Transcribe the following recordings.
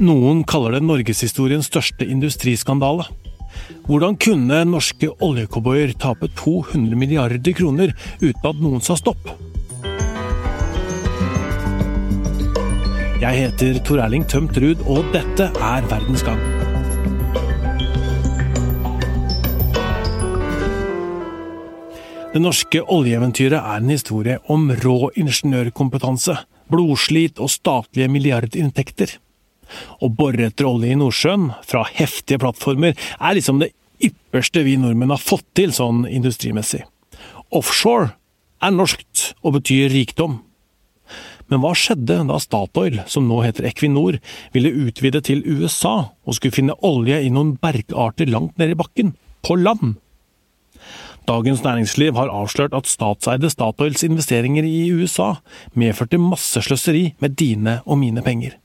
Noen kaller det norgeshistoriens største industriskandale. Hvordan kunne norske oljecowboyer tape 200 milliarder kroner uten at noen sa stopp? Jeg heter Tor Erling Tømt Ruud, og dette er Verdens gang. Det norske oljeeventyret er en historie om rå ingeniørkompetanse, blodslit og statlige milliardinntekter. Å bore etter olje i Nordsjøen, fra heftige plattformer, er liksom det ypperste vi nordmenn har fått til sånn industrimessig. Offshore er norskt og betyr rikdom. Men hva skjedde da Statoil, som nå heter Equinor, ville utvide til USA og skulle finne olje i noen bergarter langt nede i bakken, på land? Dagens Næringsliv har avslørt at statseide Statoils investeringer i USA medførte masse sløseri med dine og mine penger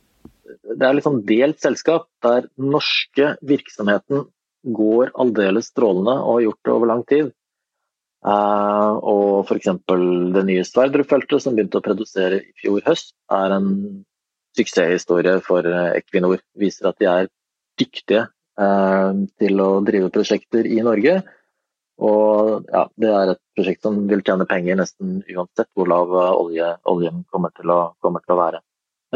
det er litt sånn delt selskap der norske virksomheten går aldeles strålende og har gjort det over lang tid. Uh, og f.eks. det nye Sverdrup-feltet som begynte å produsere i fjor høst, er en suksesshistorie for Equinor. Viser at de er dyktige uh, til å drive prosjekter i Norge. Og ja, det er et prosjekt som vil tjene penger nesten uansett hvor lav olje, oljen kommer til, å, kommer til å være.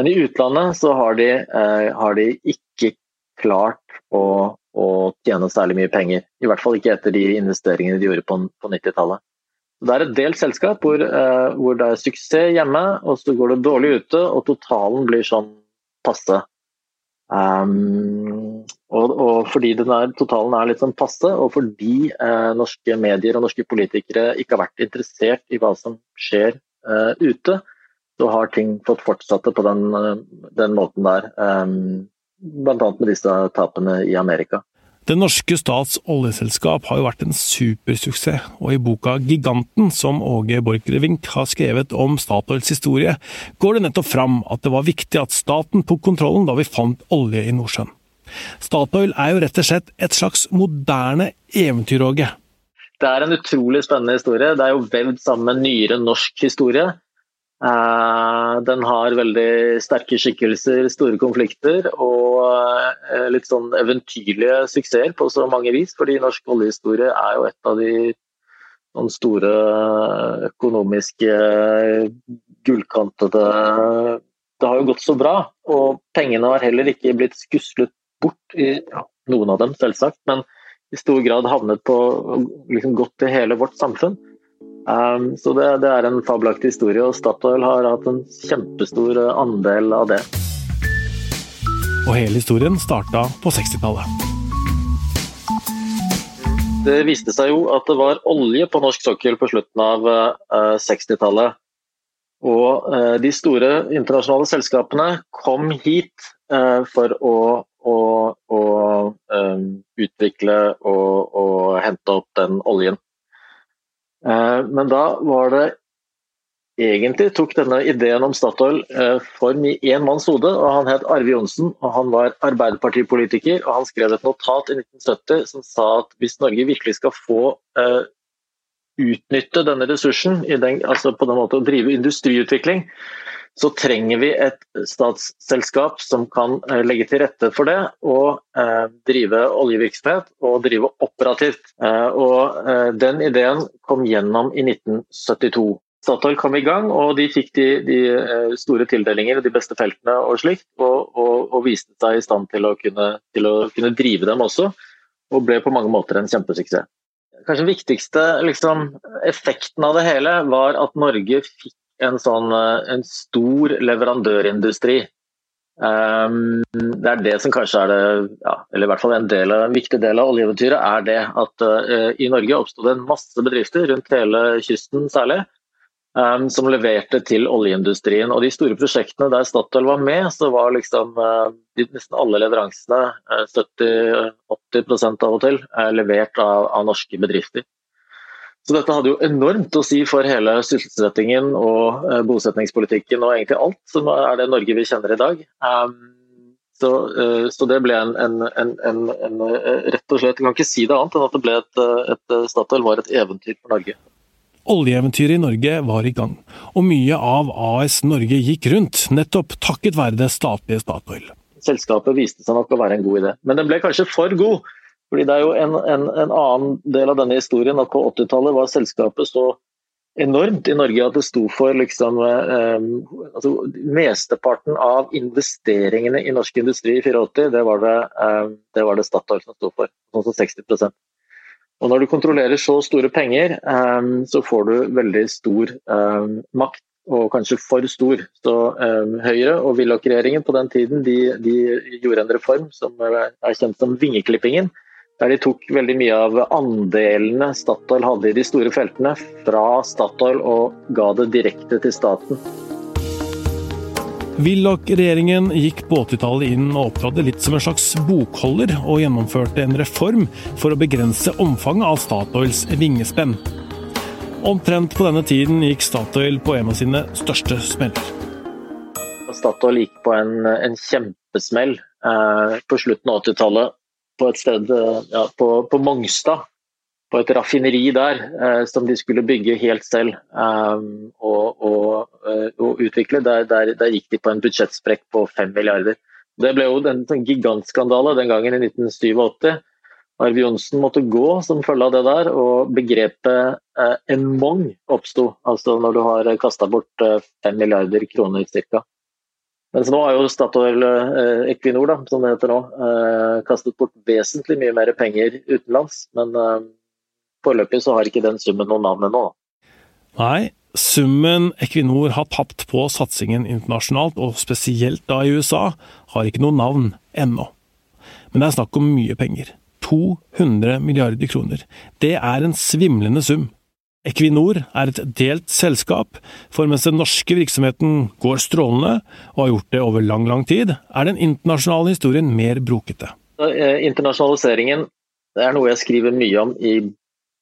Men i utlandet så har de, eh, har de ikke klart å, å, tjene særlig mye penger. I hvert fall ikke etter de investeringene de gjorde på, på 90-tallet. Det er et delt selskap hvor, eh, hvor, det er suksess hjemme, og så går det dårlig ute, og totalen blir sånn passe. Um, og, og, fordi er, totalen er litt sånn passe, og fordi eh, norske medier og norske politikere ikke har vært interessert i hva som skjer eh, ute, så har ting fått fortsette på den, eh, den måten der. Um, Bl.a. med disse tapene i Amerika. Det norske stats oljeselskap har jo vært en supersuksess, og i boka Giganten, som Åge Borchgrevink har skrevet om Statoils historie, går det nettopp fram at det var viktig at staten tok kontrollen da vi fant olje i Nordsjøen. Statoil er jo rett og slett et slags moderne eventyr, Åge. Det er en utrolig spennende historie. Det er jo vevd sammen med nyere norsk historie. Eh, den har veldig sterke skikkelser, store konflikter og eh, litt sånn eventyrlige suksesser på så mange vis. Fordi norsk oljehistorie er jo et av de noen store økonomiske gullkantede Det har jo gått så bra, og pengene har heller ikke blitt skuslet bort, i ja, noen av dem selvsagt, men i stor grad havnet på liksom gått til hele vårt samfunn. Um, så det, det, er en fabelaktig historie, og Statoil har hatt en kjempestor eh, andel av det. Og hele historien starta på 60-tallet. Det viste seg jo at det var olje på norsk sokkel på slutten av uh, 60-tallet. Og uh, de store internasjonale selskapene kom hit uh, for å, å, å utvikle og, og hente opp den oljen. Eh, men da var det egentlig tok denne ideen om Statoil eh, form i én manns hode. og Han het Arve Johnsen og han var arbeiderpartipolitiker. og Han skrev et notat i 1970 som sa at hvis Norge virkelig skal få uh, utnytte denne ressursen, altså på den måten å drive industriutvikling, så trenger vi et statsselskap som kan eh, legge til rette for det og eh, drive oljevirksomhet og drive operativt. Eh, og Den ideen kom gjennom i 1972. Statoil kom i gang, og de fikk de, de store tildelinger, de beste feltene og slikt, og, og, og, viste seg i stand til å, kunne, til å kunne drive dem også, og ble på mange måter en kjempesuksess kanskje den viktigste liksom, effekten av det hele var at Norge fikk en, sånn, eh, en stor leverandørindustri. Um, det er det som kanskje er det, ja, eller i hvert fall en, del, en viktig del av oljeeventyret, er det at uh, i Norge oppsto det en masse bedrifter rundt hele kysten særlig, um, som leverte til oljeindustrien. Og de store prosjektene der Statoil var med, så var liksom uh, de, nesten alle leveransene, uh, 70-80 av og til, levert av, av norske bedrifter. Så dette hadde jo enormt å si for hele sysselsettingen og eh, bosetningspolitikken og egentlig alt som er det Norge vi kjenner i dag. Um, så, uh, så, det ble en, en, en, en, eh, rett og slett, Jeg kan ikke si det annet enn at det ble et, et Statoil var et eventyr for Norge. Oljeeventyret i Norge var i gang, og mye av AS Norge gikk rundt, nettopp takket være det statlige Statoil. selskapet viste seg nok å være en god idé. Men den ble kanskje for god. Fordi Det er jo en, en, en annen del av denne historien at på 80-tallet var selskapet så enormt i Norge at det sto for liksom, eh, altså, Mesteparten av investeringene i norsk industri i 84, det var det, eh, det, var det Statoil som sto for. Sånn som 60% og Når du kontrollerer så store penger, eh, så får du veldig stor eh, makt og kanskje for stor. Så eh, Høyre og Willoch-regjeringen på den tiden de, de, gjorde en reform som er kjent som vingeklippingen. Der de tok veldig mye av andelene Statoil hadde i de store feltene, fra Statoil og ga det direkte til staten. Willoch-regjeringen gikk på 80-tallet inn og opptrådte litt som en slags bokholder, og gjennomførte en reform for å begrense omfanget av Statoils vingespenn. Omtrent på denne tiden gikk Statoil på en av sine største smeller. Statoil gikk på en, en kjempesmell eh, på slutten av 80-tallet på et sted eh, ja, på, på, Mongstad. På et raffineri der eh, som de skulle bygge helt selv eh, og, og, eh, og, utvikle. Der, der, der, gikk de på en budsjettsprekk på fem milliarder. Det ble jo en, en gigantskandale den gangen i 1987. Arve Johnsen måtte gå som følge av det der, og begrepet eh, en mong oppsto. Altså når du har kasta bort eh, milliarder kroner ca. Mens nå har jo Statoil eh, Equinor, da, som det heter nå, eh, kastet bort vesentlig mye mer penger utenlands. Men eh, foreløpig så har ikke den summen noe navn ennå. Nei, summen Equinor har tapt på satsingen internasjonalt, og spesielt da i USA, har ikke noe navn ennå. Men det er snakk om mye penger. 200 milliarder kroner. Det er en svimlende sum. Equinor er et delt selskap, for mens den norske virksomheten går strålende, og har gjort det over lang, lang tid, er den internasjonale historien mer brokete. Internasjonaliseringen, internasjonaliseringen er noe jeg skriver mye om i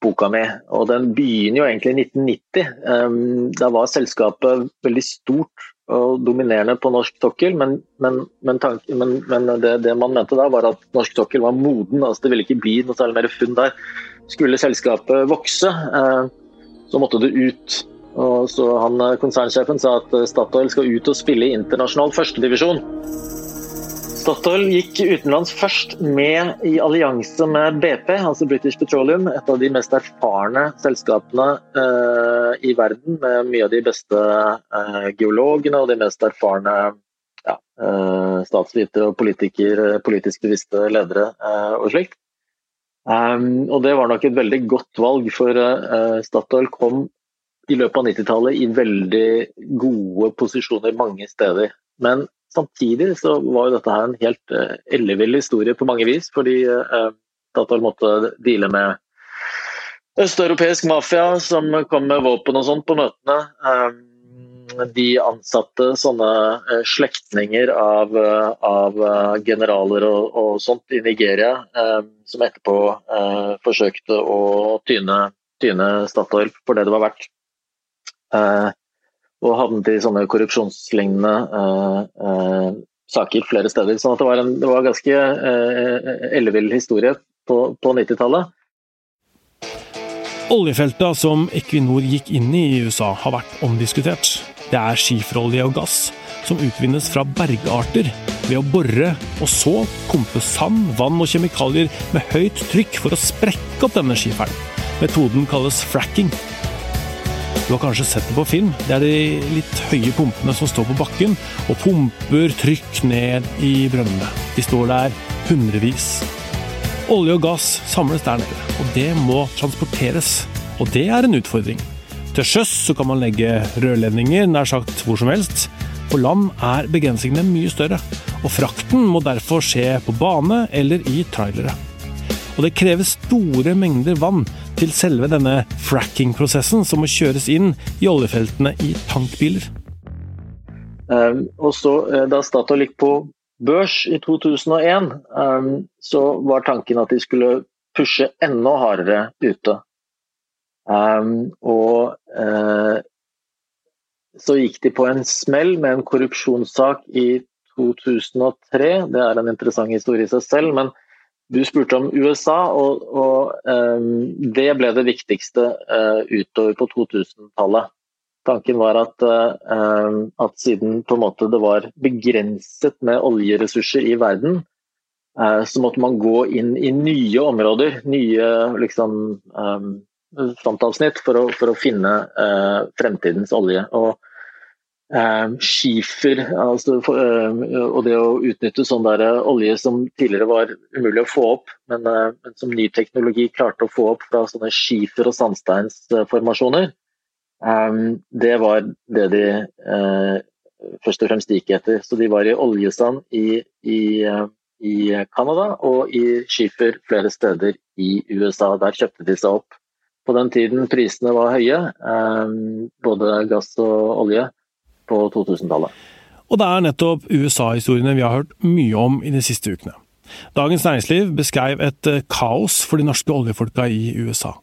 boka mi, og den begynner jo egentlig i 1990. Ehm, da var selskapet veldig stort og dominerende på norsk sokkel, men, men, men, tank, men det, det, man mente da var at norsk sokkel var moden, altså det ville ikke bli noe særlig mer funn der. Skulle selskapet vokse, eh, så måtte det ut. Og så han, eh, Konsernsjefen sa at Statoil skal ut og spille i internasjonal førstedivisjon. Statoil gikk utenlands først med i allianse med BP, altså British Petroleum, et av de mest erfarne selskapene eh, i verden, med mye av de beste eh, geologene og de mest erfarne ja, eh, statsvitere og politisk bevisste ledere eh, og slikt. Um, og det var nok et veldig godt valg, for uh, Statoil kom i løpet av 90-tallet i veldig gode posisjoner mange steder. Men Samtidig så var jo dette her en helt uh, ellevill historie på mange vis, fordi uh, Statoil måtte deale med østeuropeisk mafia som kom med våpen og sånt på møtene. Um, de ansatte sånne uh, slektninger av, uh, av generaler og, og, sånt i Nigeria, som etterpå forsøkte å tyne, tyne Statoil for det det var verdt og havnet i sånne korrupsjonslignende saker flere steder. Så det var en ganske eh, ellevill historie på, på 90-tallet. Oljefelta som Equinor gikk inn i i USA, har vært omdiskutert. Det er skiferolje og gass som utvinnes fra bergarter ved å bore og så pumpe sand, vann og kjemikalier med høyt trykk for å sprekke opp denne skiferen. Metoden kalles fracking. Du har kanskje sett det på film. Det er de litt høye pumpene som står på bakken og pumper trykk ned i brønnene. De står der hundrevis. Olje og gass samles der nede, og det må transporteres. Og det er en utfordring. Til sjøs så kan man legge rørledninger nær sagt hvor som helst. På land er begrensningene mye større, og frakten må derfor skje på bane eller i trailere. Og det kreves store mengder vann til selve denne fracking-prosessen som må kjøres inn i oljefeltene i tankbiler. Um, og så uh, Da Statoil gikk på børs i 2001, um, så var tanken at de skulle pushe enda hardere ute. Um, og uh, så gikk de på en smell med en korrupsjonssak i 2003. Det er en interessant historie i seg selv. men du spurte om USA, og, og um, det ble det viktigste uh, utover på 2000-tallet. Tanken var at, at siden måte det var begrenset med oljeressurser i verden, så måtte man gå inn i nye områder, nye liksom, frontavsnitt, for å, for å finne fremtidens olje. Og eh, skifer altså, for, eh, og det å utnytte sånn der eh, olje som tidligere var umulig å få opp, men, eh, men som ny teknologi klarte å få opp fra sånne skifer- og sandsteinsformasjoner, eh, det var det de eh, først og fremst gikk etter. Så de var i oljesand i, i, i Canada og i skifer flere steder i USA. Der kjøpte de seg opp. På den tiden prisene var høye, både gass og olje, på 2000-tallet. Og det er nettopp USA-historiene vi har hørt mye om i de siste ukene. Dagens Næringsliv beskrev et eh, kaos for de norske oljefolka i USA.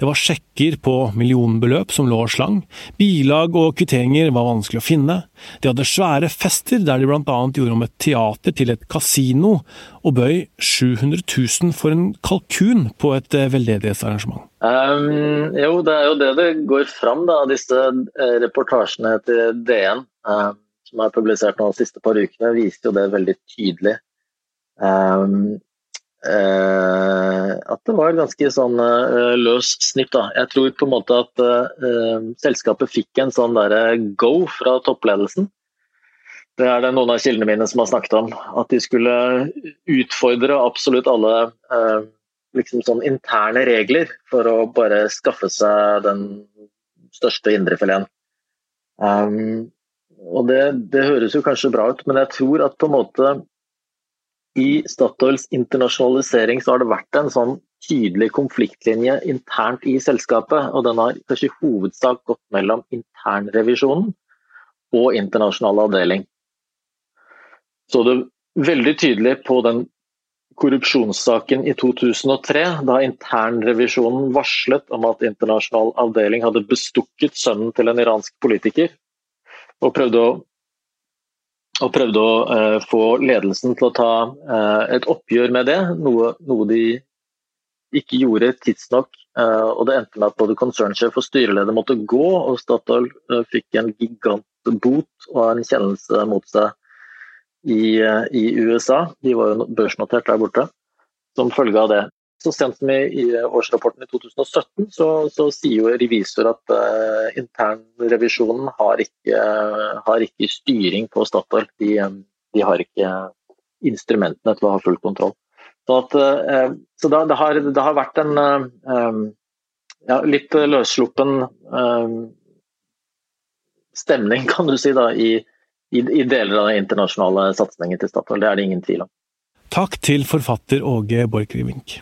Det var sjekker på millionbeløp som lå og slang, bilag og kvitteringer var vanskelig å finne, de hadde svære fester der de blant annet gjorde om et teater til et kasino, og bøy 700 000 for en kalkun på et eh, veldedighetsarrangement. Um, jo, det er jo det det går fram av disse eh, reportasjene til DN, um, som er publisert nå de siste par ukene, viste jo det veldig tydelig. Um, Eh, at det var ganske sånn eh, løs snipp. da. Jeg tror på en måte at eh, selskapet fikk en sånn der go fra toppledelsen. Det er det noen av kildene mine som har snakket om. At de skulle utfordre absolutt alle uh, liksom sånn interne regler for å bare skaffe seg den største indrefileten. Um, og det, det høres jo kanskje bra ut, men jeg tror at på en måte i Statoils internasjonalisering så har det vært en sånn tydelig konfliktlinje internt i selskapet. Og den har i hovedsak gått mellom internrevisjonen og internasjonal avdeling. Så det er veldig tydelig på den korrupsjonssaken i 2003, da internrevisjonen varslet om at internasjonal avdeling hadde bestukket sønnen til en iransk politiker, og prøvde å og prøvde å uh, få ledelsen til å ta uh, et oppgjør med det, noe, noe de ikke gjorde tidsnok. Uh, og det endte med at både konsernsjef og styreleder måtte gå, og Statoil fikk en gigantbot og en kjennelse mot seg i, i, USA. De var jo børsnotert der borte som følge av det. Så sent som i, årsrapporten i 2017 så, så sier jo revisor at uh, internrevisjonen har ikke, har ikke styring på Statoil. De, de, har ikke instrumentene til å ha full kontroll. Så, at, uh, så det, det, har, det, har, vært en uh, ja, litt løssluppen stemning, kan du si, da, i, i, i deler av den internasjonale satsingen til Statoil. Det er det ingen tvil om. Takk til forfatter Åge Borchgrevink.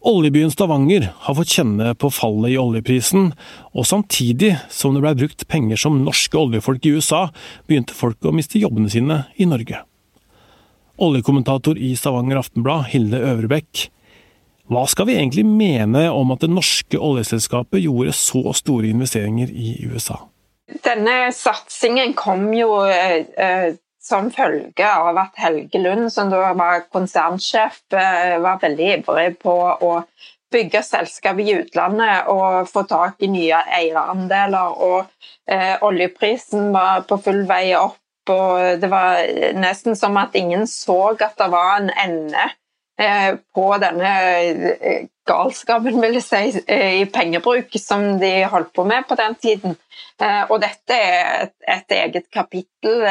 Oljebyen Stavanger har fått kjenne på fallet i oljeprisen, og samtidig som det blei brukt penger som norske oljefolk i USA, begynte folk å miste jobbene sine i Norge. Oljekommentator i Stavanger Aftenblad, Hilde Øvrebekk. Hva skal vi egentlig mene om at det norske oljeselskapet gjorde så store investeringer i USA? Denne satsingen kom jo eh, eh som følge av at Helge Lund, som da var konsernsjef, eh, var veldig ivrig på å bygge selskap i utlandet og få tak i nye eierandeler. Og eh, oljeprisen var på full vei opp, og det var nesten som at ingen så at det var en ende på denne eh, galskapen, vil jeg si, eh, i pengebruk som de holdt på med på den tiden. Og dette er et, et eget kapittel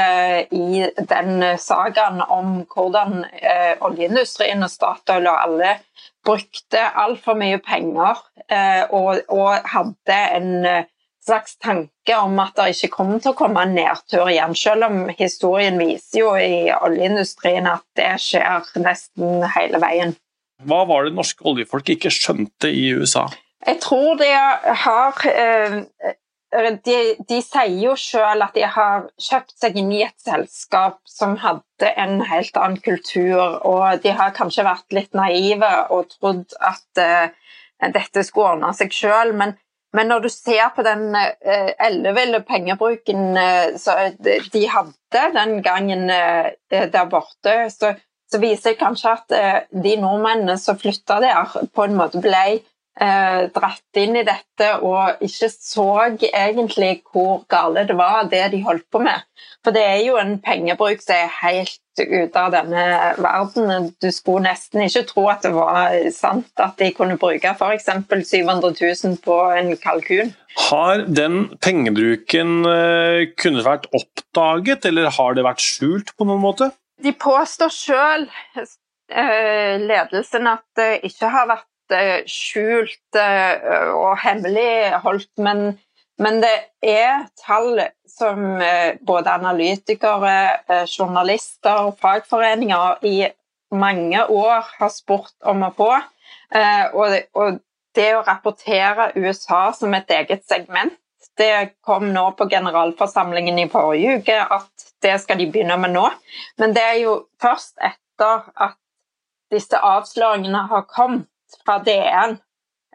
i den sagaen om hvordan oljeindustrien og Statoil og alle brukte altfor mye penger og hadde en slags tanke om at det ikke kommer til å komme en nedtur igjen, selv om historien viser jo i oljeindustrien at det skjer nesten hele veien. Hva var det norske oljefolk ikke skjønte i USA? Jeg tror de har eh, de, de sier jo selv at de har kjøpt seg inn i et selskap som hadde en helt annen kultur, og de har kanskje vært litt naive og trodd at uh, dette skulle ordne seg selv, men men når du ser på den eh, elleville pengebruken eh, som de hadde den gangen eh, der borte, så, så viser det kanskje at de nordmennene som flytta der, på en måte ble eh, dratt inn i dette og ikke så egentlig hvor gale det var, det de holdt på med. For det er jo en pengebruk som er helt ute av denne verden. Du skulle nesten ikke tro at det var sant at de kunne bruke f.eks. 700 000 på en kalkun. Har den pengebruken eh, kunnet vært oppdaget, eller har det vært skjult på noen måte? De påstår sjøl, eh, ledelsen, at det ikke har vært eh, skjult og hemmeligholdt, men, men det er tall som både analytikere, journalister og fagforeninger i mange år har spurt om å få. Og, og det å rapportere USA som et eget segment det kom nå på generalforsamlingen i forrige uke at det skal de begynne med nå. Men det er jo først etter at disse avsløringene har kommet fra DN, eh,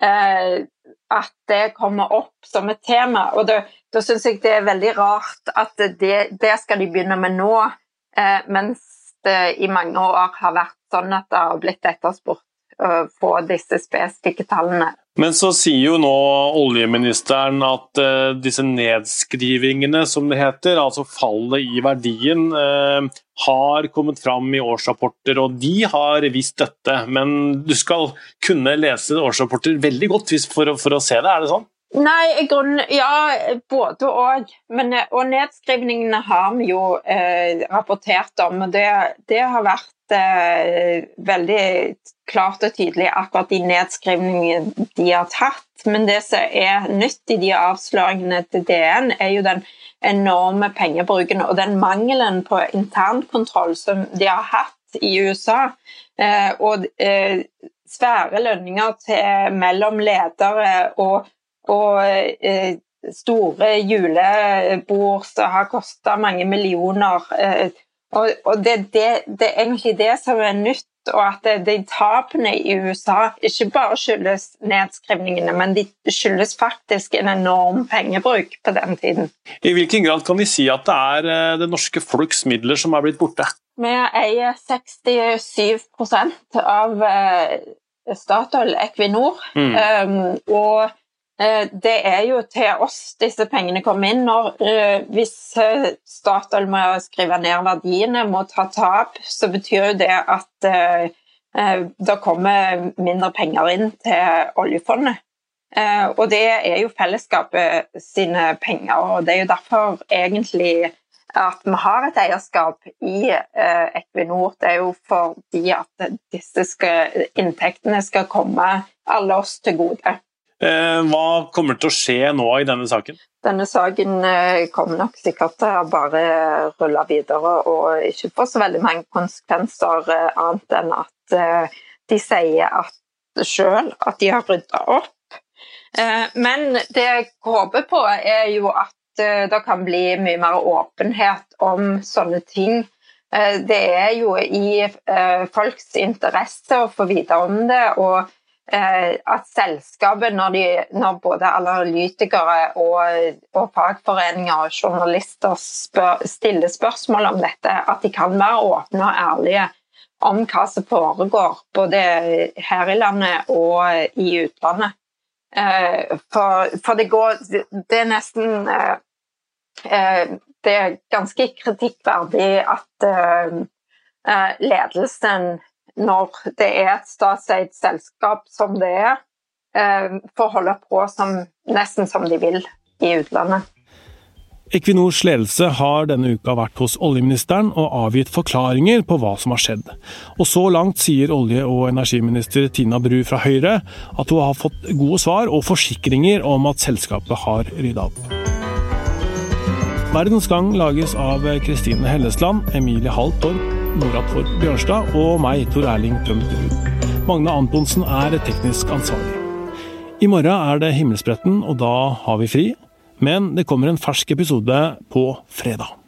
at det kommer opp som et tema. Og da syns jeg det er veldig rart at det, det skal de begynne med nå, eh, mens det i mange år har vært sånn at det har blitt etterspurt få disse spesifikke tallene. Men så sier jo nå oljeministeren at uh, disse nedskrivingene, som det heter, altså fallet i verdien, uh, har kommet fram i årsrapporter, og de har visst dette. Men du skal kunne lese årsrapporter veldig godt for, for å se det, er det sånn? Nei, grunn, ja, både og. Og nedskrivningene har vi jo eh, rapportert om. og det, det har vært eh, veldig klart og tydelig akkurat de nedskrivningene de har tatt. Men det som er nytt i de avsløringene til DN, er jo den enorme pengebruken og den mangelen på internkontroll som de har hatt i USA. Eh, og eh, svære lønninger til mellom ledere og, og eh, store julebord som har kosta mange millioner. Eh, og, og det, det, det, er egentlig det som er nytt, og at de tapene i USA ikke bare skyldes nedskrivningene, men de skyldes faktisk en enorm pengebruk på den tiden. I hvilken grad kan vi si at det er eh, det norske folks midler som er blitt borte? Vi eier 67% av eh, Statoil Equinor. Mm. Um, og det er jo til oss disse pengene kommer inn. Når, eh, hvis eh, Statoil må skrive ned verdiene, må ta tap, så betyr jo det at det kommer mindre penger inn til oljefondet. Og det er jo fellesskapet sine penger, og det er jo derfor egentlig at vi har et eierskap i Equinor. Det er jo fordi at disse skal, inntektene skal komme alle oss til gode. Eh, hva kommer til å skje nå i denne saken? Denne saken eh, kommer nok sikkert til å bare rulle videre og ikke få så veldig mange konsekvenser eh, annet enn at de sier at sjøl at de har rydda opp. Men det jeg håper på, er jo at det kan bli mye mer åpenhet om sånne ting. Det er jo i folks interesse å få vite om det. og at selskapet, når, de, når både analytikere og, og, fagforeninger og journalister spør, stiller spørsmål om dette, at de kan være åpne og ærlige om hva som foregår, både her i landet og i utlandet. Eh, for, for det går Det er nesten eh, Det er ganske kritikkverdig at ledelsen når det er et statseid selskap som det er, eh, får holde på som, nesten som de vil i utlandet. Equinors ledelse har denne uka vært hos oljeministeren og avgitt forklaringer på hva som har skjedd. Og så langt sier olje- og energiminister Tina Bru fra Høyre at hun har fått gode svar og forsikringer om at selskapet har rydda opp. Verdens Gang lages av Kristine Hellesland, Emilie Hall Torp Nora Torp Bjørnstad og meg, Tor Erling Tømterud. Magne Antonsen er teknisk ansvarlig. I morgen er det Himmelspretten, og da har vi fri. Men det kommer en fersk episode på fredag.